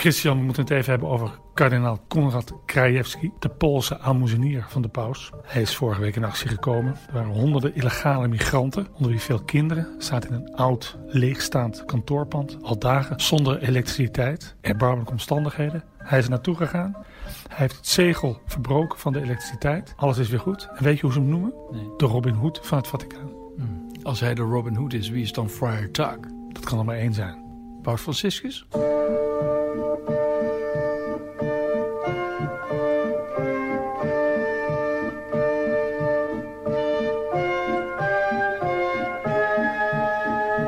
Christian, we moeten het even hebben over kardinaal Konrad Krajewski, de Poolse aalmoezenier van de paus. Hij is vorige week in actie gekomen. Er waren honderden illegale migranten, onder wie veel kinderen, zaten in een oud, leegstaand kantoorpand, al dagen zonder elektriciteit, erbarmelijke omstandigheden. Hij is er naartoe gegaan. Hij heeft het zegel verbroken van de elektriciteit. Alles is weer goed. En weet je hoe ze hem noemen? Nee. De Robin Hood van het Vaticaan. Als hij de Robin Hood is, wie is dan Friar Tuck? Dat kan er maar één zijn. Paus Franciscus?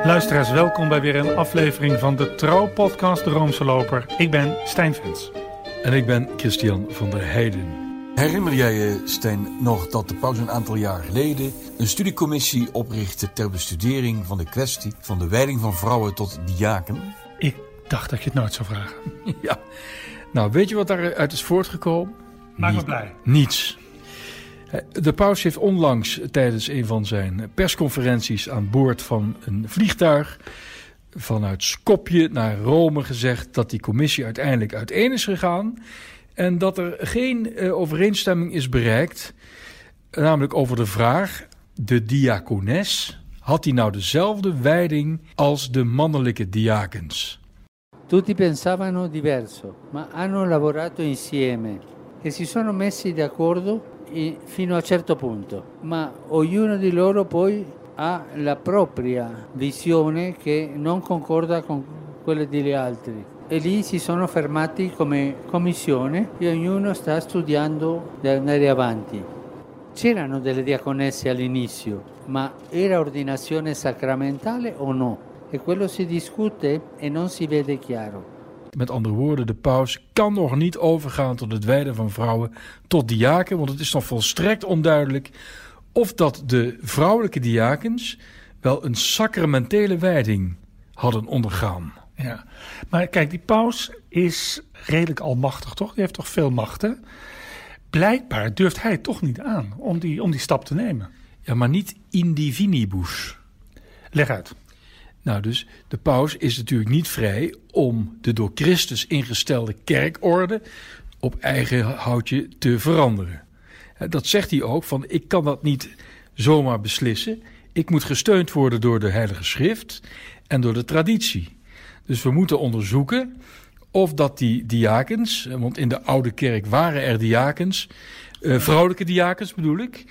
Luisteraars, welkom bij weer een aflevering van de Trouw-podcast De Roomse Loper. Ik ben Stijn Vens. En ik ben Christian van der Heijden. Herinner jij je, Stijn, nog dat de paus een aantal jaar geleden een studiecommissie oprichtte ter bestudering van de kwestie van de wijding van vrouwen tot diaken? Ik dacht dat je het nooit zou vragen. Ja. Nou, weet je wat daaruit is voortgekomen? Maak me blij. Niets. De paus heeft onlangs tijdens een van zijn persconferenties aan boord van een vliegtuig vanuit Skopje naar Rome gezegd dat die commissie uiteindelijk uiteen is gegaan en dat er geen eh, overeenstemming is bereikt, namelijk over de vraag: de diacones, had die nou dezelfde wijding als de mannelijke diakens? Tutti pensavano diverso, ma hanno lavorato insieme e si sono messi d'accordo fino a un certo punto. Ma ognuno di loro poi ha la propria visione che non concorda con quella degli altri. E lì si sono fermati come commissione e ognuno sta studiando di andare avanti. C'erano delle diaconesse all'inizio, ma era ordinazione sacramentale o no? E quello si discute e non si vede chiaro. Met andere woorden, de paus kan nog niet overgaan tot het wijden van vrouwen tot diaken, want het is nog volstrekt onduidelijk of dat de vrouwelijke diakens wel een sacramentele wijding hadden ondergaan. Ja. Maar kijk, die paus is redelijk almachtig, toch? Die heeft toch veel machten. Blijkbaar durft hij het toch niet aan om die, om die stap te nemen. Ja, maar niet in divinibus. Leg uit. Nou, dus de paus is natuurlijk niet vrij om de door Christus ingestelde kerkorde op eigen houtje te veranderen. Hè, Dat zegt hij ook, van ik kan dat niet zomaar beslissen. Ik moet gesteund worden door de Heilige Schrift en door de traditie. Dus we moeten onderzoeken of dat die diakens, eh, want in de oude kerk waren er diakens, eh, vrouwelijke diakens bedoel ik,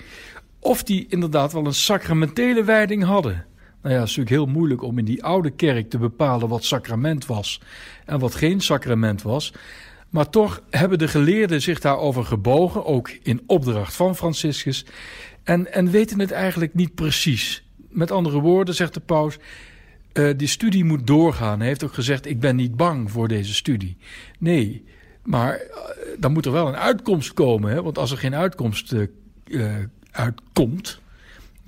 of die inderdaad wel een sacramentele wijding hadden. Nou ja, het is natuurlijk heel moeilijk om in die oude kerk te bepalen wat sacrament was en wat geen sacrament was. Maar toch hebben de geleerden zich daarover gebogen, ook in opdracht van Franciscus, en, en weten het eigenlijk niet precies. Met andere woorden, zegt de paus, eh, die studie moet doorgaan. Hij heeft ook gezegd, ik ben niet bang voor deze studie. Nee, maar eh, dan moet er wel een uitkomst komen. Hè? Want als er geen uitkomst eh, uitkomt,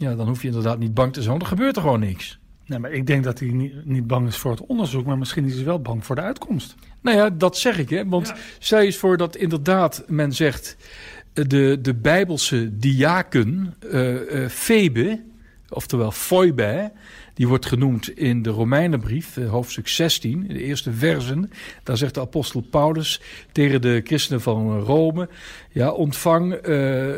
ja, dan hoef je inderdaad niet bang te zijn, want er gebeurt er gewoon niks. Nee, maar ik denk dat hij niet, niet bang is voor het onderzoek, maar misschien is hij wel bang voor de uitkomst. Nou ja, dat zeg ik, hè. Want Ja. je eens voor dat inderdaad men zegt... eh, de, de Bijbelse diaken, eh Febe, oftewel Phoebe... die wordt genoemd in de Romeinenbrief, eh, hoofdstuk 16, in de eerste versen. Daar zegt de apostel Paulus tegen de christenen van Rome... ja, ontvang eh,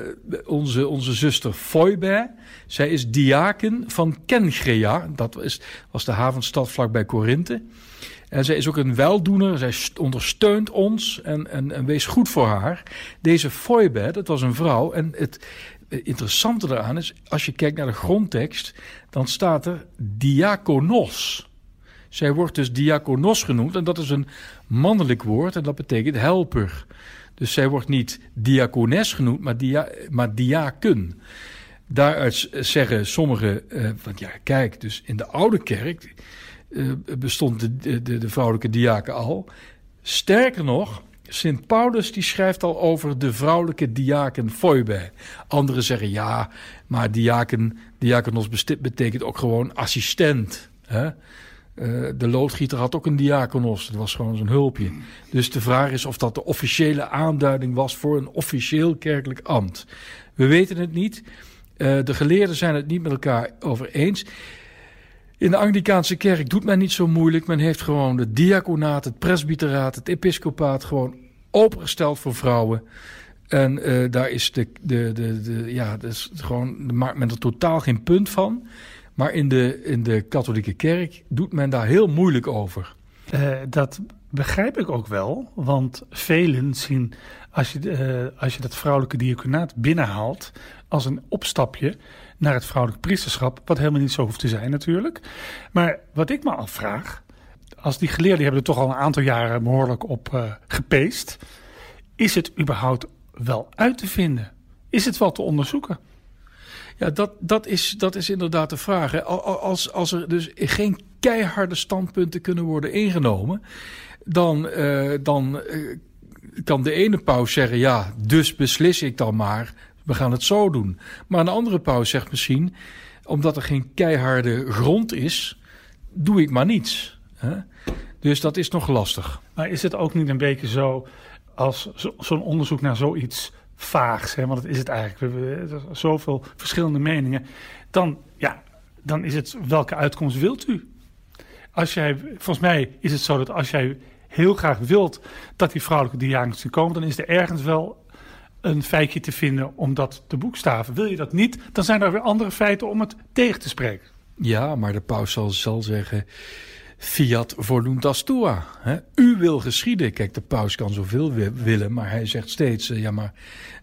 onze, onze zuster Phoebe... Zij is diaken van Kengrea, dat was de havenstad vlakbij Korinthe... En zij is ook een weldoener, zij st- ondersteunt ons en, en, en wees goed voor haar. Deze Phoebe, dat was een vrouw. En het interessante daaraan is, als je kijkt naar de grondtekst, dan staat er diakonos. Zij wordt dus diakonos genoemd en dat is een mannelijk woord en dat betekent helper. Dus zij wordt niet diakones genoemd, maar, dia, maar diaken. Daaruit zeggen sommigen, eh, want ja, kijk, dus in de oude kerk eh, bestond de, de, de vrouwelijke diaken al. Sterker nog, Sint Paulus die schrijft al over de vrouwelijke diaken Phoebe. Anderen zeggen ja, maar diaken, diakonos besti- betekent ook gewoon assistent. Hè? Eh, de loodgieter had ook een diakonos, dat was gewoon zijn hulpje. Dus de vraag is of dat de officiële aanduiding was voor een officieel kerkelijk ambt. We weten het niet. Eh, de geleerden zijn het niet met elkaar over eens. In de Anglikaanse kerk doet men niet zo moeilijk. Men heeft gewoon het diaconaat, het presbyteraat, het episcopaat gewoon opengesteld voor vrouwen. En uh, daar is de, de, de, de ja, dus gewoon, maakt men er totaal geen punt van. Maar in de, in de katholieke kerk doet men daar heel moeilijk over. Uh, dat begrijp ik ook wel, want velen zien als je, uh, als je dat vrouwelijke diaconaat binnenhaalt als een opstapje naar het vrouwelijk priesterschap, wat helemaal niet zo hoeft te zijn natuurlijk. Maar wat ik me afvraag, als die geleerden hebben er toch al een aantal jaren behoorlijk op uh, gepeest, is het überhaupt wel uit te vinden? Is het wel te onderzoeken? Ja, dat, dat, is, dat is inderdaad de vraag. Als, als er dus geen keiharde standpunten kunnen worden ingenomen, dan, uh, dan uh, kan de ene paus zeggen: ja, dus beslis ik dan maar, we gaan het zo doen. Maar een andere paus zegt misschien: omdat er geen keiharde grond is, doe ik maar niets. Hè? Dus dat is nog lastig. Maar is het ook niet een beetje zo als zo'n onderzoek naar zoiets vaags, hè, want dat is het eigenlijk. We hebben zoveel verschillende meningen. Dan, ja, dan is het welke uitkomst wilt u? Als jij, volgens mij is het zo dat als jij heel graag wilt dat die vrouwelijke diagnostiek komen, dan is er ergens wel een feitje te vinden om dat te boekstaven. Wil je dat niet, dan zijn er weer andere feiten om het tegen te spreken. Ja, maar de paus zal, zal zeggen fiat voluntas tua. Hè? U wil geschieden. Kijk, de paus kan zoveel willen, maar hij zegt steeds: uh, ja, maar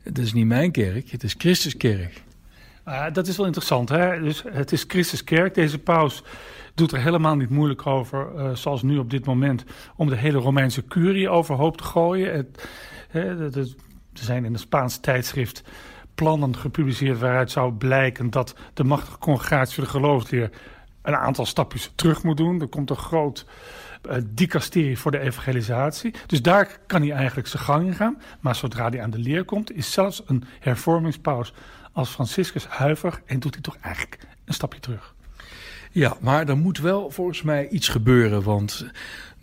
het is niet mijn kerk, het is Christus kerk. Uh, dat is wel interessant, hè? Dus het is Christus kerk. Deze paus doet er helemaal niet moeilijk over, uh, zoals nu op dit moment, om de hele Romeinse curie overhoop te gooien. Het, hè, er zijn in het Spaanse tijdschrift plannen gepubliceerd waaruit zou blijken dat de machtige congregatie voor de geloofsleer een aantal stapjes terug moet doen. Er komt een groot uh, dicasterie voor de evangelisatie. Dus daar kan hij eigenlijk zijn gang in gaan. Maar zodra hij aan de leer komt, is zelfs een hervormingspaus als Franciscus huiver en doet hij toch eigenlijk een stapje terug. Ja, maar er moet wel volgens mij iets gebeuren. Want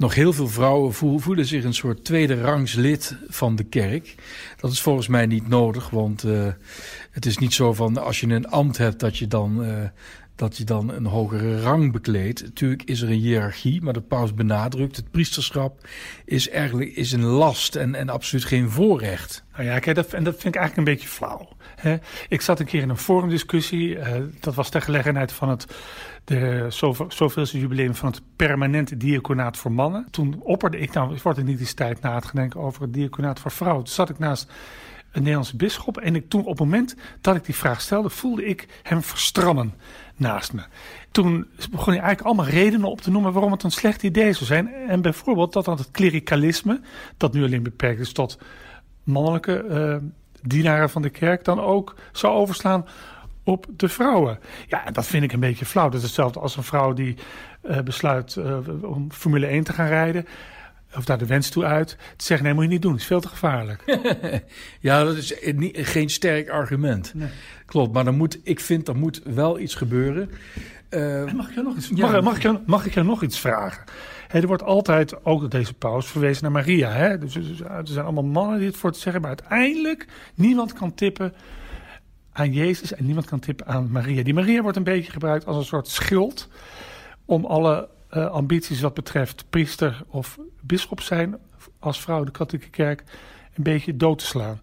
nog heel veel vrouwen voelen zich een soort tweede rangs lid van de kerk. Dat is volgens mij niet nodig, want uh, het is niet zo van als je een ambt hebt dat je dan uh, dat je dan een hogere rang bekleedt. Natuurlijk is er een hiërarchie, maar de paus benadrukt... het priesterschap is eigenlijk is een last en, en absoluut geen voorrecht. Nou ja, kijk, dat, en dat vind ik eigenlijk een beetje flauw. Hè? Ik zat een keer in een forumdiscussie. Uh, dat was ter gelegenheid van het de zoveelste jubileum van het permanente diaconaat voor mannen. Toen opperde ik, nou wordt ik niet eens tijd na het denken over het diaconaat voor vrouwen. Toen zat ik naast een Nederlandse bisschop. En ik, toen op het moment dat ik die vraag stelde, voelde ik hem verstrammen naast me. Toen begon hij eigenlijk allemaal redenen op te noemen waarom het een slecht idee zou zijn. En bijvoorbeeld dat dan het klerikalisme, dat nu alleen beperkt is tot mannelijke uh, dienaren van de kerk, dan ook zou overslaan op de vrouwen. Ja, dat vind ik een beetje flauw. Dat is hetzelfde als een vrouw die uh, besluit uh, om Formule 1 te gaan rijden of daar de wens toe uit, te zeggen: nee, moet je niet doen, het is veel te gevaarlijk. ja, dat is niet, geen sterk argument. Nee. Klopt, maar dan moet, ik vind er moet wel iets gebeuren. Uh, mag, ik je nog iets, ja, mag, mag, ik je, mag ik je nog iets vragen? Hey, er wordt altijd, ook door deze paus, verwezen naar Maria. Hè? Dus, dus, er zijn allemaal mannen die het voor te zeggen, maar uiteindelijk niemand kan tippen aan Jezus en niemand kan tippen aan Maria. Die Maria wordt een beetje gebruikt als een soort schild om alle uh, ambities wat betreft priester of bisschop zijn als vrouw de katholieke kerk een beetje dood te slaan.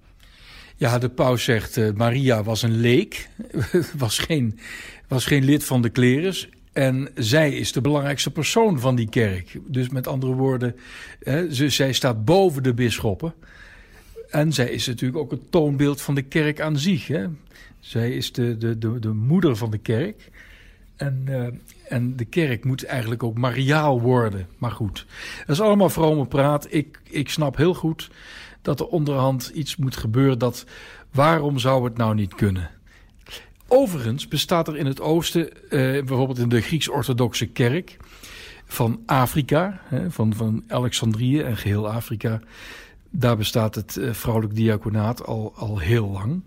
Ja, de paus zegt uh, Maria was een leek, was, geen, was geen lid van de klerus. En zij is de belangrijkste persoon van die kerk. Dus met andere woorden, hè, ze, zij staat boven de bisschoppen. En zij is natuurlijk ook het toonbeeld van de kerk aan zich. Hè. Zij is de, de, de, de moeder van de kerk. En, uh, en de kerk moet eigenlijk ook mariaal worden. Maar goed, dat is allemaal vrome praat. Ik, ik snap heel goed dat er onderhand iets moet gebeuren. Dat, waarom zou het nou niet kunnen? Overigens bestaat er in het oosten, uh, bijvoorbeeld in de Grieks-orthodoxe kerk van Afrika, hè, van, van Alexandrië en geheel Afrika, daar bestaat het uh, vrouwelijk diaconaat al, al heel lang.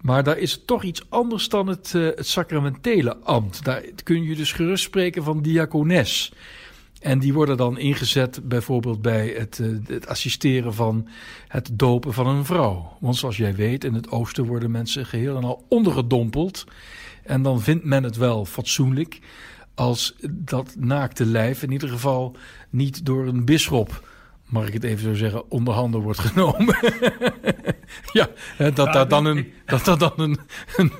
Maar daar is het toch iets anders dan het, uh, het sacramentele ambt. Daar kun je dus gerust spreken van diacones. En die worden dan ingezet bijvoorbeeld bij het, uh, het, assisteren van het dopen van een vrouw. Want zoals jij weet, in het oosten worden mensen geheel en al ondergedompeld. En dan vindt men het wel fatsoenlijk als dat naakte lijf in ieder geval niet door een bisschop mag ik het even zo zeggen, onderhanden wordt genomen. ja, dat daar dan, een, dat daar dan een, een,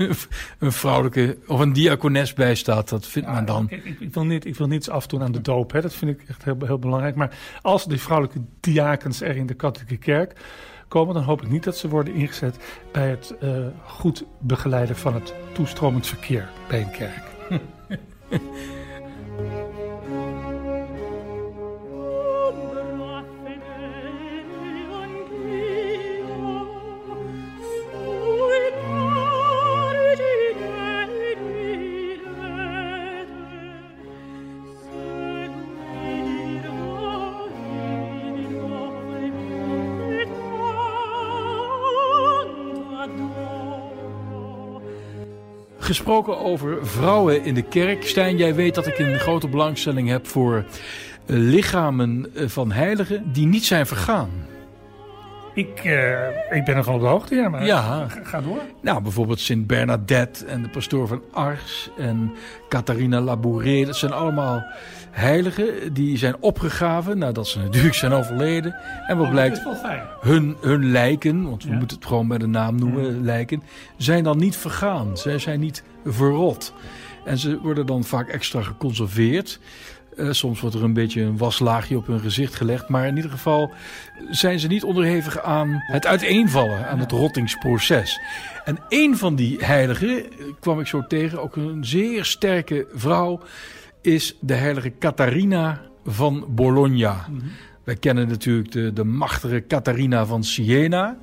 een, vrouwelijke of een diacones bij staat, dat vindt men dan. Ik, ik, wil niet, ik wil niets afdoen aan de doop, hè. dat vind ik echt heel, heel belangrijk. Maar als die vrouwelijke diakens er in de katholieke kerk komen, dan hoop ik niet dat ze worden ingezet bij het uh, goed begeleiden van het toestromend verkeer bij een kerk. Gesproken over vrouwen in de kerk. Stijn, jij weet dat ik een grote belangstelling heb voor eh, lichamen eh, van heiligen die niet zijn vergaan. Ik, uh, ik ben ervan op de hoogte, ja, maar ja. Ga, door. Nou, bijvoorbeeld Sint Bernadette en de pastoor van Ars en Catharina Labouré. Dat zijn allemaal heiligen die zijn opgegraven nadat ze natuurlijk zijn overleden. En wat oh, blijkt, hun, hun lijken, want we moeten het gewoon bij de naam noemen, lijken, zijn dan niet vergaan. Zij zijn niet verrot. En ze worden dan vaak extra geconserveerd. Uh, soms wordt er een beetje een waslaagje op hun gezicht gelegd. Maar in ieder geval zijn ze niet onderhevig aan het uiteenvallen, aan het rottingsproces. En een van die heiligen kwam ik zo tegen, ook een zeer sterke vrouw is de heilige Catharina van Bologna. Mm Wij kennen natuurlijk de, de machtige Catharina van Siena.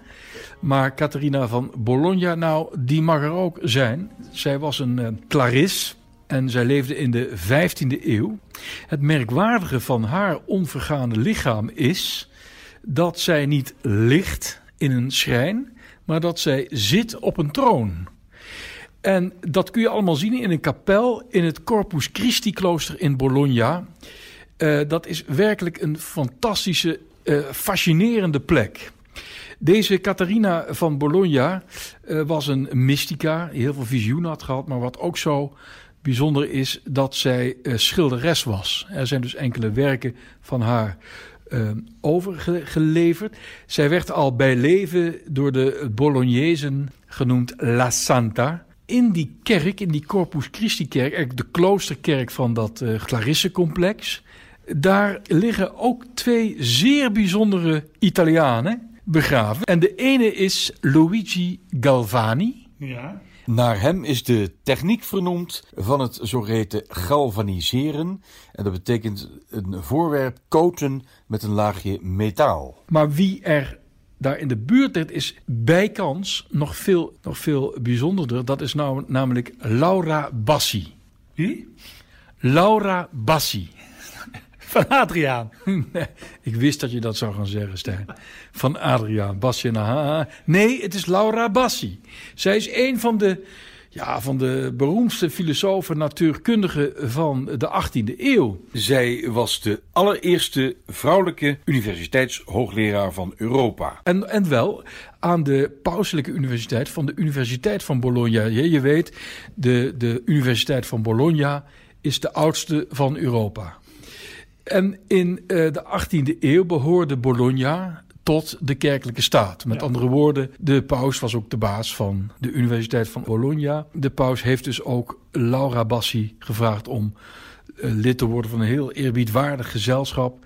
Maar Catharina van Bologna, nou, die mag er ook zijn. Zij was een uh, claris en zij leefde in de 15e eeuw. Het merkwaardige van haar onvergaande lichaam is dat zij niet ligt in een schrijn, maar dat zij zit op een troon. En dat kun je allemaal zien in een kapel in het Corpus Christi klooster in Bologna. Uh, dat is werkelijk een fantastische, uh, fascinerende plek. Deze Catharina van Bologna uh, was een mystica, heel veel visioenen had gehad, maar wat ook zo bijzonder is dat zij schilderes was. Er zijn dus enkele werken van haar overgeleverd. Zij werd al bij leven door de Bolognezen genoemd La Santa in die kerk, in die Corpus Christi kerk, de kloosterkerk van dat uh, Clarisse-complex, daar liggen ook twee zeer bijzondere Italianen begraven. En de ene is Luigi Galvani. Ja. Naar hem is de techniek vernoemd van het zogeheten galvaniseren. En dat betekent een voorwerp coaten met een laagje metaal. Maar wie er daar in de buurt is bijkans nog veel, nog veel bijzonderder. Dat is nou, namelijk Laura Bassi. Wie? Laura Bassi. Van Adriaan. Nee, ik wist dat je dat zou gaan zeggen, Stijn. Van Adriaan. Bassi en Nee, het is Laura Bassi. Zij is een van de ja, van de beroemdste filosofen natuurkundigen van de 18e eeuw. Zij was de allereerste vrouwelijke universiteitshoogleraar van Europa. En, en wel aan de pauselijke universiteit van de Universiteit van Bologna. Je, je weet, de, de Universiteit van Bologna is de oudste van Europa. En in uh, de 18e eeuw behoorde Bologna tot de kerkelijke staat. Met andere woorden, de paus was ook de baas van de Universiteit van Bologna. De paus heeft dus ook Laura Bassi gevraagd om uh, lid te worden van een heel eerbiedwaardig gezelschap.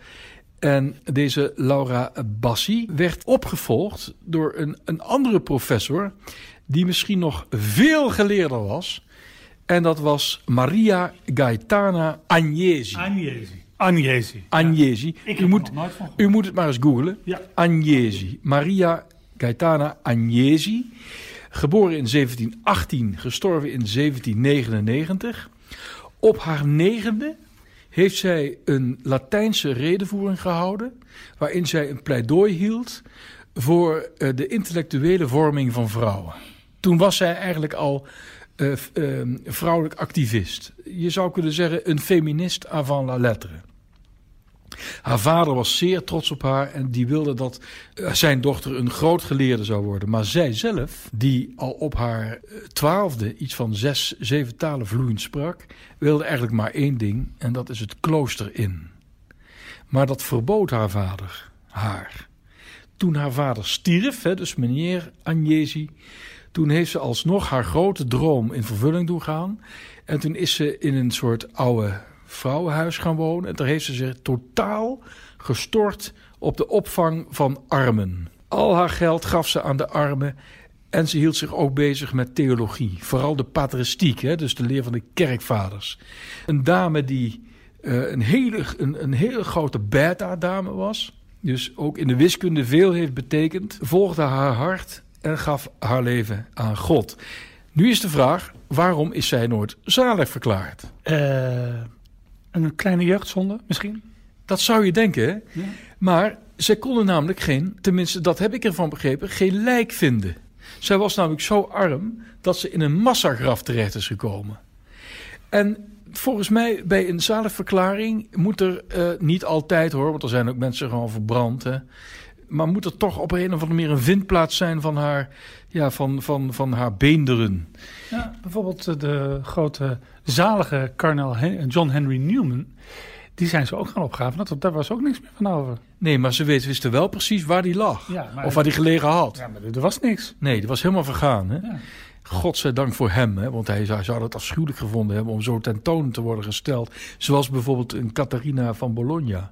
En deze Laura Bassi werd opgevolgd door een, een andere professor, die misschien nog veel geleerder was. En dat was Maria Gaetana Agnesi. Agnesi. Agnesi. Agnesi. U, moet, u moet het maar eens googlen. Ja. Agnesi. Maria Gaetana Agnesi. Geboren in 1718, gestorven in 1799. Op haar negende heeft zij een Latijnse redenvoering gehouden. waarin zij een pleidooi hield voor uh, de intellectuele vorming van vrouwen. Toen was zij eigenlijk al uh, uh, vrouwelijk activist. Je zou kunnen zeggen een feminist avant la lettre. Haar vader was zeer trots op haar en die wilde dat eh, zijn dochter een groot geleerde zou worden. Maar zij zelf, die al op haar eh, twaalfde iets van zes, zeven talen vloeiend sprak, wilde eigenlijk maar één ding en dat is het klooster in. Maar dat verbood haar vader haar. Toen haar vader stierf, dus meneer Agnesi, toen heeft ze alsnog haar grote droom in vervulling doen gaan. En toen is ze in een soort oude vrouwenhuis gaan wonen. En daar heeft ze zich totaal gestort op de opvang van armen. Al haar geld gaf ze aan de armen. En ze hield zich ook bezig met theologie. Vooral de patristiek, hè, dus de leer van de kerkvaders. Een dame die uh, een, hele, een, een hele grote beta-dame was. Dus ook in de wiskunde veel heeft betekend. Volgde haar hart en gaf haar leven aan God. Nu is de vraag, waarom is zij nooit zalig verklaard? Uh, een kleine jeugdzonde misschien? Dat zou je denken, hè? Ja. Maar zij konden namelijk geen, tenminste dat heb ik ervan begrepen, geen lijk vinden. Zij was namelijk zo arm dat ze in een massagraf terecht is gekomen. En volgens mij bij een zaligverklaring moet er uh, niet altijd hoor, want er zijn ook mensen gewoon verbrand. Hè, maar moet er toch op een of andere manier een vindplaats zijn van haar, ja, van, van, van haar beenderen. Ja, bijvoorbeeld eh, de grote zalige kardinaal John Henry Newman. Die zijn ze ook gaan opgraven. Dat, daar was ook niks meer van over. Nee, maar ze wisten wel precies waar die lag. of waar die gelegen had. Ja, maar er was niks. Nee, die was helemaal vergaan. Hè? Ja. Godzijdank voor hem, hè, want hij zou, zou het afschuwelijk gevonden hebben om zo tentoon te worden gesteld. Zoals bijvoorbeeld een Catharina van Bologna.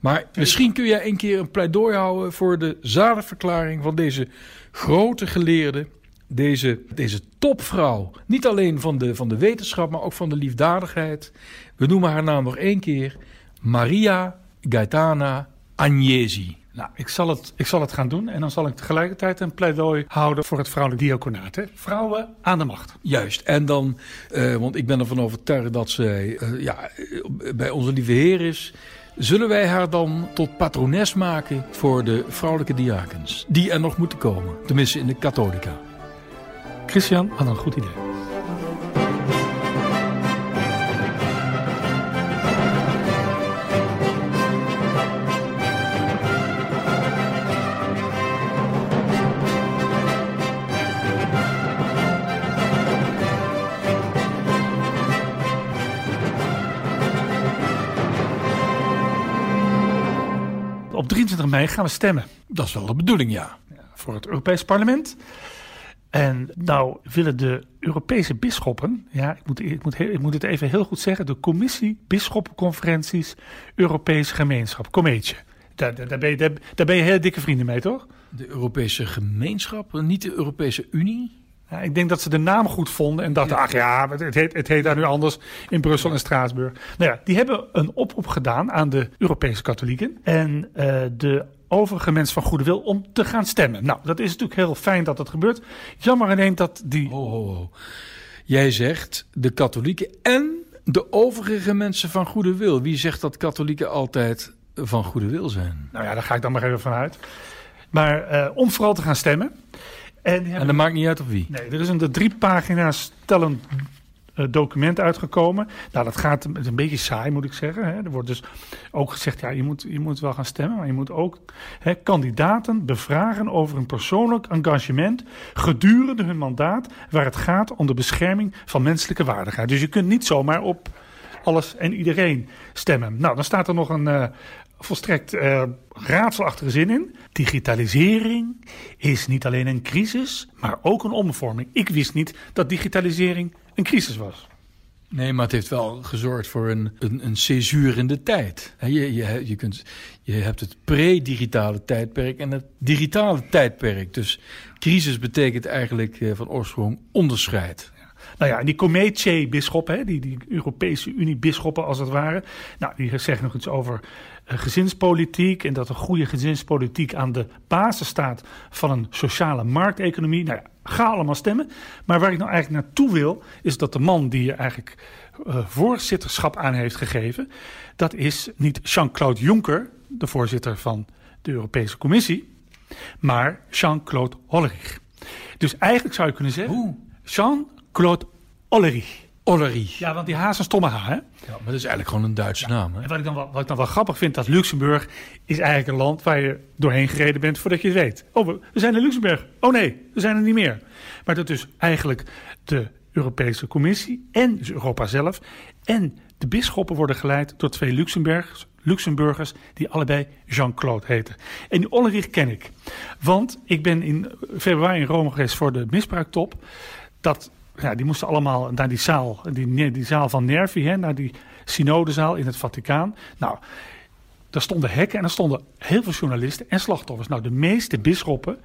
Maar misschien kun jij een keer een pleidooi houden voor de zadenverklaring van deze grote geleerde, deze, deze topvrouw. Niet alleen van de, van de wetenschap, maar ook van de liefdadigheid. We noemen haar naam nog één keer: Maria Gaetana Agnesi. Nou, ik zal, het, ik zal het gaan doen en dan zal ik tegelijkertijd een pleidooi houden voor het vrouwelijk diaconaat. Hè? Vrouwen aan de macht. Juist, en dan, uh, want ik ben ervan overtuigd dat zij uh, ja, bij onze lieve Heer is. Zullen wij haar dan tot patrones maken voor de vrouwelijke diakens? Die er nog moeten komen, tenminste in de katholica. Christian had een goed idee. Op 23 mei gaan we stemmen. Dat is wel de bedoeling, ja. Voor het Europees Parlement. En nou willen de Europese bisschoppen, ja, ik moet, ik, moet, ik moet het even heel goed zeggen, de Commissie Bisschoppenconferenties Europese Gemeenschap, Cometje. Daar, daar, daar, ben je, daar, daar ben je heel dikke vrienden mee, toch? De Europese Gemeenschap, niet de Europese Unie? Ja, ik denk dat ze de naam goed vonden en dachten, ach ja, het heet, het heet daar nu anders in Brussel en Straatsburg. Nou ja, die hebben een oproep gedaan aan de Europese katholieken en uh, de overige mensen van goede wil om te gaan stemmen. Nou, dat is natuurlijk heel fijn dat dat gebeurt. Jammer alleen dat die... Ho. Jij zegt de katholieken en de overige mensen van goede wil. Wie zegt dat katholieken altijd van goede wil zijn? Nou ja, daar ga ik dan maar even vanuit. Maar uh, om vooral te gaan stemmen. En, en dat maakt niet uit op wie? Nee, er is een de drie pagina's tellend uh, document uitgekomen. Nou, dat gaat het is een beetje saai, moet ik zeggen. Hè. Er wordt dus ook gezegd, ja, je moet, je moet wel gaan stemmen, maar je moet ook hè, kandidaten bevragen over een persoonlijk engagement gedurende hun mandaat, waar het gaat om de bescherming van menselijke waardigheid. Dus je kunt niet zomaar op alles en iedereen stemmen. Nou, dan staat er nog een, uh, volstrekt uh, raadselachtige zin in. Digitalisering is niet alleen een crisis, maar ook een omvorming. Ik wist niet dat digitalisering een crisis was. Nee, maar het heeft wel gezorgd voor een, een, een in de tijd. Je, je, je, kunt, je hebt het pre-digitale tijdperk en het digitale tijdperk. Dus crisis betekent eigenlijk eh, van oorsprong onderscheid. Nou ja, en die Comece-bisschoppen, die, die Europese Unie-bisschoppen als het ware, nou, die zeggen nog iets over uh, gezinspolitiek en dat een goede gezinspolitiek aan de basis staat van een sociale markteconomie. Nou ja, ga allemaal stemmen. Maar waar ik nou eigenlijk naartoe wil, is dat de man die je eigenlijk uh, voorzitterschap aan heeft gegeven, dat is niet Jean-Claude Juncker, de voorzitter van de Europese Commissie, maar Jean-Claude Hollerich. Dus eigenlijk zou je kunnen zeggen, Jean Claude Ollerich. Ollery. Ja, want die H is een stomme H, hè? Ja, maar dat is eigenlijk gewoon een Duitse naam. Hè? En wat ik, dan wel, wat ik dan wel grappig vind, dat Luxemburg is eigenlijk een land waar je doorheen gereden bent voordat je het weet. Oh, we, we zijn in Luxemburg. Oh nee, we zijn er niet meer. Maar dat is eigenlijk de Europese Commissie en dus Europa zelf. En de bisschoppen worden geleid door twee Luxemburgers, Luxemburgers die allebei Jean-Claude heten. En die Ollerich ken ik. Want ik ben in februari in Rome geweest voor de misbruiktop. Dat, ja, die moesten allemaal naar die zaal, die, die zaal van Nervi, hè, naar die synodezaal in het Vaticaan. Nou, daar stonden hekken en er stonden heel veel journalisten en slachtoffers. Nou, de meeste bisschoppen,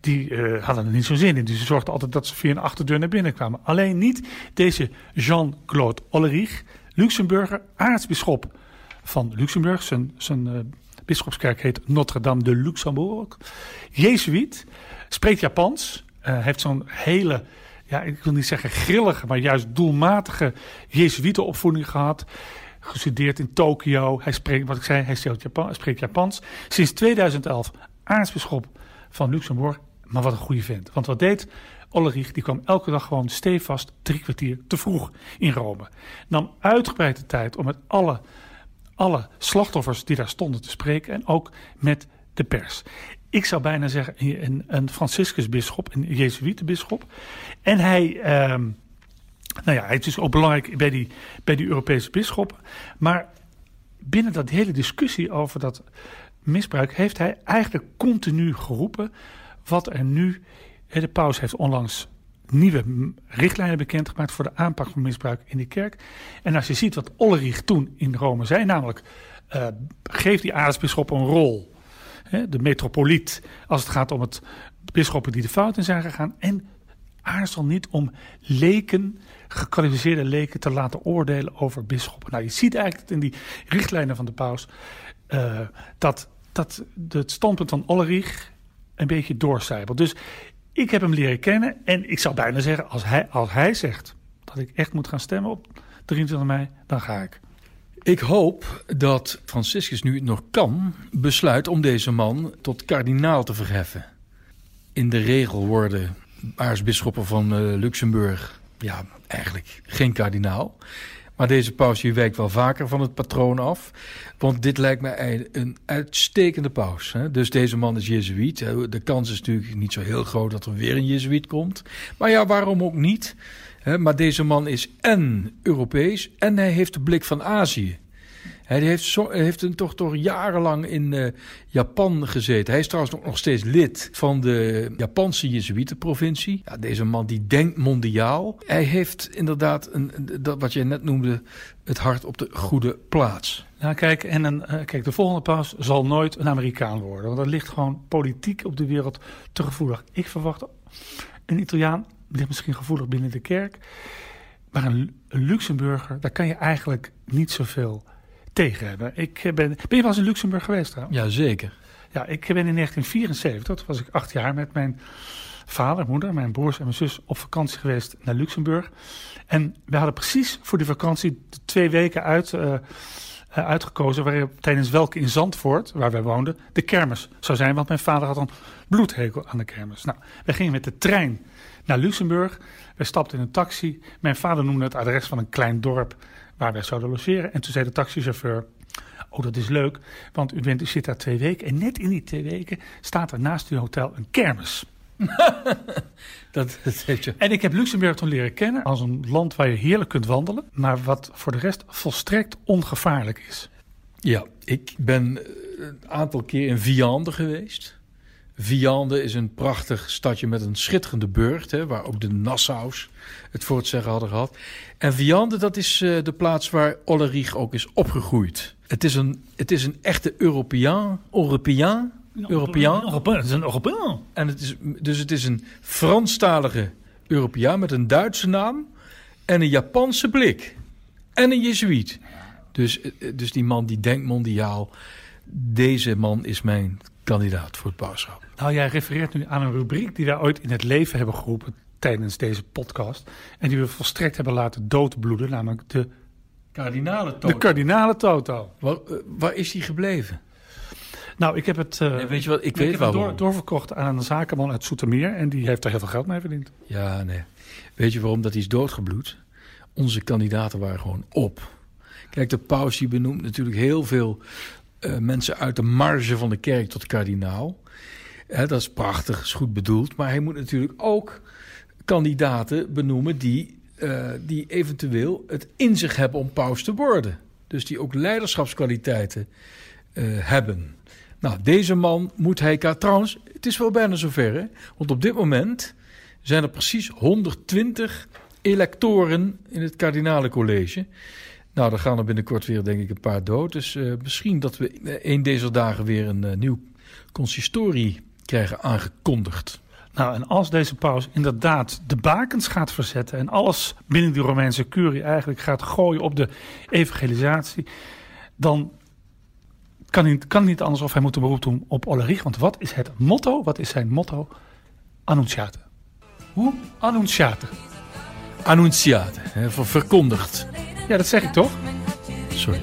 die uh, hadden er niet zo zin in. Dus ze zorgden altijd dat ze via een achterdeur naar binnen kwamen. Alleen niet deze Jean-Claude Ollerich, Luxemburger, aartsbisschop van Luxemburg. Zijn, zijn uh, bisschopskerk heet Notre-Dame de Luxembourg. Jezuïet, spreekt Japans, uh, heeft zo'n hele, ja, ik wil niet zeggen grillige, maar juist doelmatige Jezuïetenopvoeding gehad. Gestudeerd in Tokio. Hij spreekt, wat ik zei, hij Japan, spreekt Japans. Sinds 2011 aartsbisschop van Luxemburg. Maar wat een goede vent. Want wat deed Ollerich? Die kwam elke dag gewoon stevast drie kwartier te vroeg in Rome. Nam uitgebreid de tijd om met alle alle slachtoffers die daar stonden te spreken en ook met de pers. Ik zou bijna zeggen een, een Franciscus-bisschop, een Jezuïte-bisschop. En hij, ehm, nou ja, hij is ook belangrijk bij die, bij die Europese bisschoppen. Maar binnen dat hele discussie over dat misbruik heeft hij eigenlijk continu geroepen wat er nu. De paus heeft onlangs nieuwe richtlijnen bekendgemaakt voor de aanpak van misbruik in de kerk. En als je ziet wat Ollerich toen in Rome zei, namelijk uh, geef die aartsbisschop een rol. Hè, de metropoliet, als het gaat om het bisschoppen die de fout in zijn gegaan. En aarzel niet om leken, gekwalificeerde leken, te laten oordelen over bisschoppen. Nou, je ziet eigenlijk in die richtlijnen van de paus uh, dat, dat het standpunt van Ollerich een beetje doorcijpelt. Dus ik heb hem leren kennen en ik zou bijna zeggen, als hij, als hij zegt dat ik echt moet gaan stemmen op 23 mei, dan ga ik. Ik hoop dat Franciscus nu het nog kan besluit om deze man tot kardinaal te verheffen. In de regel worden aartsbisschoppen van uh, Luxemburg ja, eigenlijk geen kardinaal. Maar deze paus wijkt wel vaker van het patroon af. Want dit lijkt mij een uitstekende paus. Hè? Dus deze man is jezuïet. De kans is natuurlijk niet zo heel groot dat er weer een jezuïet komt. Maar ja, waarom ook niet? Maar deze man is en Europees en hij heeft de blik van Azië. Hij heeft, heeft een, toch, toch jarenlang in uh, Japan gezeten. Hij is trouwens nog, nog steeds lid van de Japanse Jezuïetenprovincie. Ja, deze man die denkt mondiaal. Hij heeft inderdaad, een, dat wat je net noemde, het hart op de goede plaats. Nou, kijk, en uh, kijk, de volgende paus zal nooit een Amerikaan worden. Want dat ligt gewoon politiek op de wereld te gevoelig. Ik verwacht een Italiaan, ligt misschien gevoelig binnen de kerk. Maar een, een Luxemburger, daar kan je eigenlijk niet zoveel tegen hebben. Ik ben, ben je wel eens in Luxemburg geweest trouwens? Ja, zeker. Ja, ik ben in 1974, toen was ik acht jaar met mijn vader, moeder, mijn broers en mijn zus op vakantie geweest naar Luxemburg. En we hadden precies voor die vakantie twee weken uit, uh, uitgekozen waar, tijdens welke in Zandvoort, waar wij woonden, de kermis zou zijn. Want mijn vader had een bloedhekel aan de kermis. Nou, we gingen met de trein naar Luxemburg. We stapten in een taxi. Mijn vader noemde het adres van een klein dorp waar wij zouden logeren. En toen zei de taxichauffeur, oh dat is leuk, want u, bent, u zit daar twee weken. En net in die twee weken staat er naast uw hotel een kermis. dat, dat heeft je. En ik heb Luxemburg toen leren kennen als een land waar je heerlijk kunt wandelen, maar wat voor de rest volstrekt ongevaarlijk is. Ja, ik ben een aantal keer in Viande geweest. Viande is een prachtig stadje met een schitterende burcht, hè, waar ook de Nassaus het voor het zeggen hadden gehad. En Viande, dat is uh, de plaats waar Ollerich ook is opgegroeid. Het is een, het is een echte Europeaan, Europeaan, Europeaan. Het is een Europeaan. En het is, dus het is een Franstalige Europeaan met een Duitse naam en een Japanse blik. En een Jezuïet. Dus, dus die man die denkt mondiaal. Deze man is mijn kandidaat voor het pauschap. Nou, jij refereert nu aan een rubriek die wij ooit in het leven hebben geroepen tijdens deze podcast. En die we volstrekt hebben laten doodbloeden, namelijk de... Kardinale Toto. De kardinale Toto. Waar, uh, waar is die gebleven? Nou, ik heb het, uh, nee, weet je wat, ik, ik weet heb waarom. het door, doorverkocht aan een zakenman uit Soetermeer. En die heeft er heel veel geld mee verdiend. Ja, nee. Weet je waarom dat hij is doodgebloed? onze kandidaten waren gewoon op. Kijk, de paus die benoemt natuurlijk heel veel uh, mensen uit de marge van de kerk tot kardinaal. dat is prachtig, is goed bedoeld. Maar hij moet natuurlijk ook kandidaten benoemen die, uh, die eventueel het in zich hebben om paus te worden. Dus die ook leiderschapskwaliteiten uh, hebben. Nou, deze man moet hij... Trouwens, het is wel bijna zover, hè? Want op dit moment zijn er precies 120 electoren in het kardinalencollege. Nou, dan gaan er binnenkort weer, denk ik, een paar dood. Dus uh, misschien dat we een deze dagen weer een uh, nieuw consistorie krijgen aangekondigd. Nou, en als deze paus inderdaad de bakens gaat verzetten en alles binnen die Romeinse curie eigenlijk gaat gooien op de evangelisatie, dan kan hij, kan niet anders of hij moet een beroep doen op Ollerich. Want wat is het motto? Wat is zijn motto? Annunciate. Hoe? Annunciate. Annunciate, verkondigd. Ja, dat zeg ik toch? Sorry.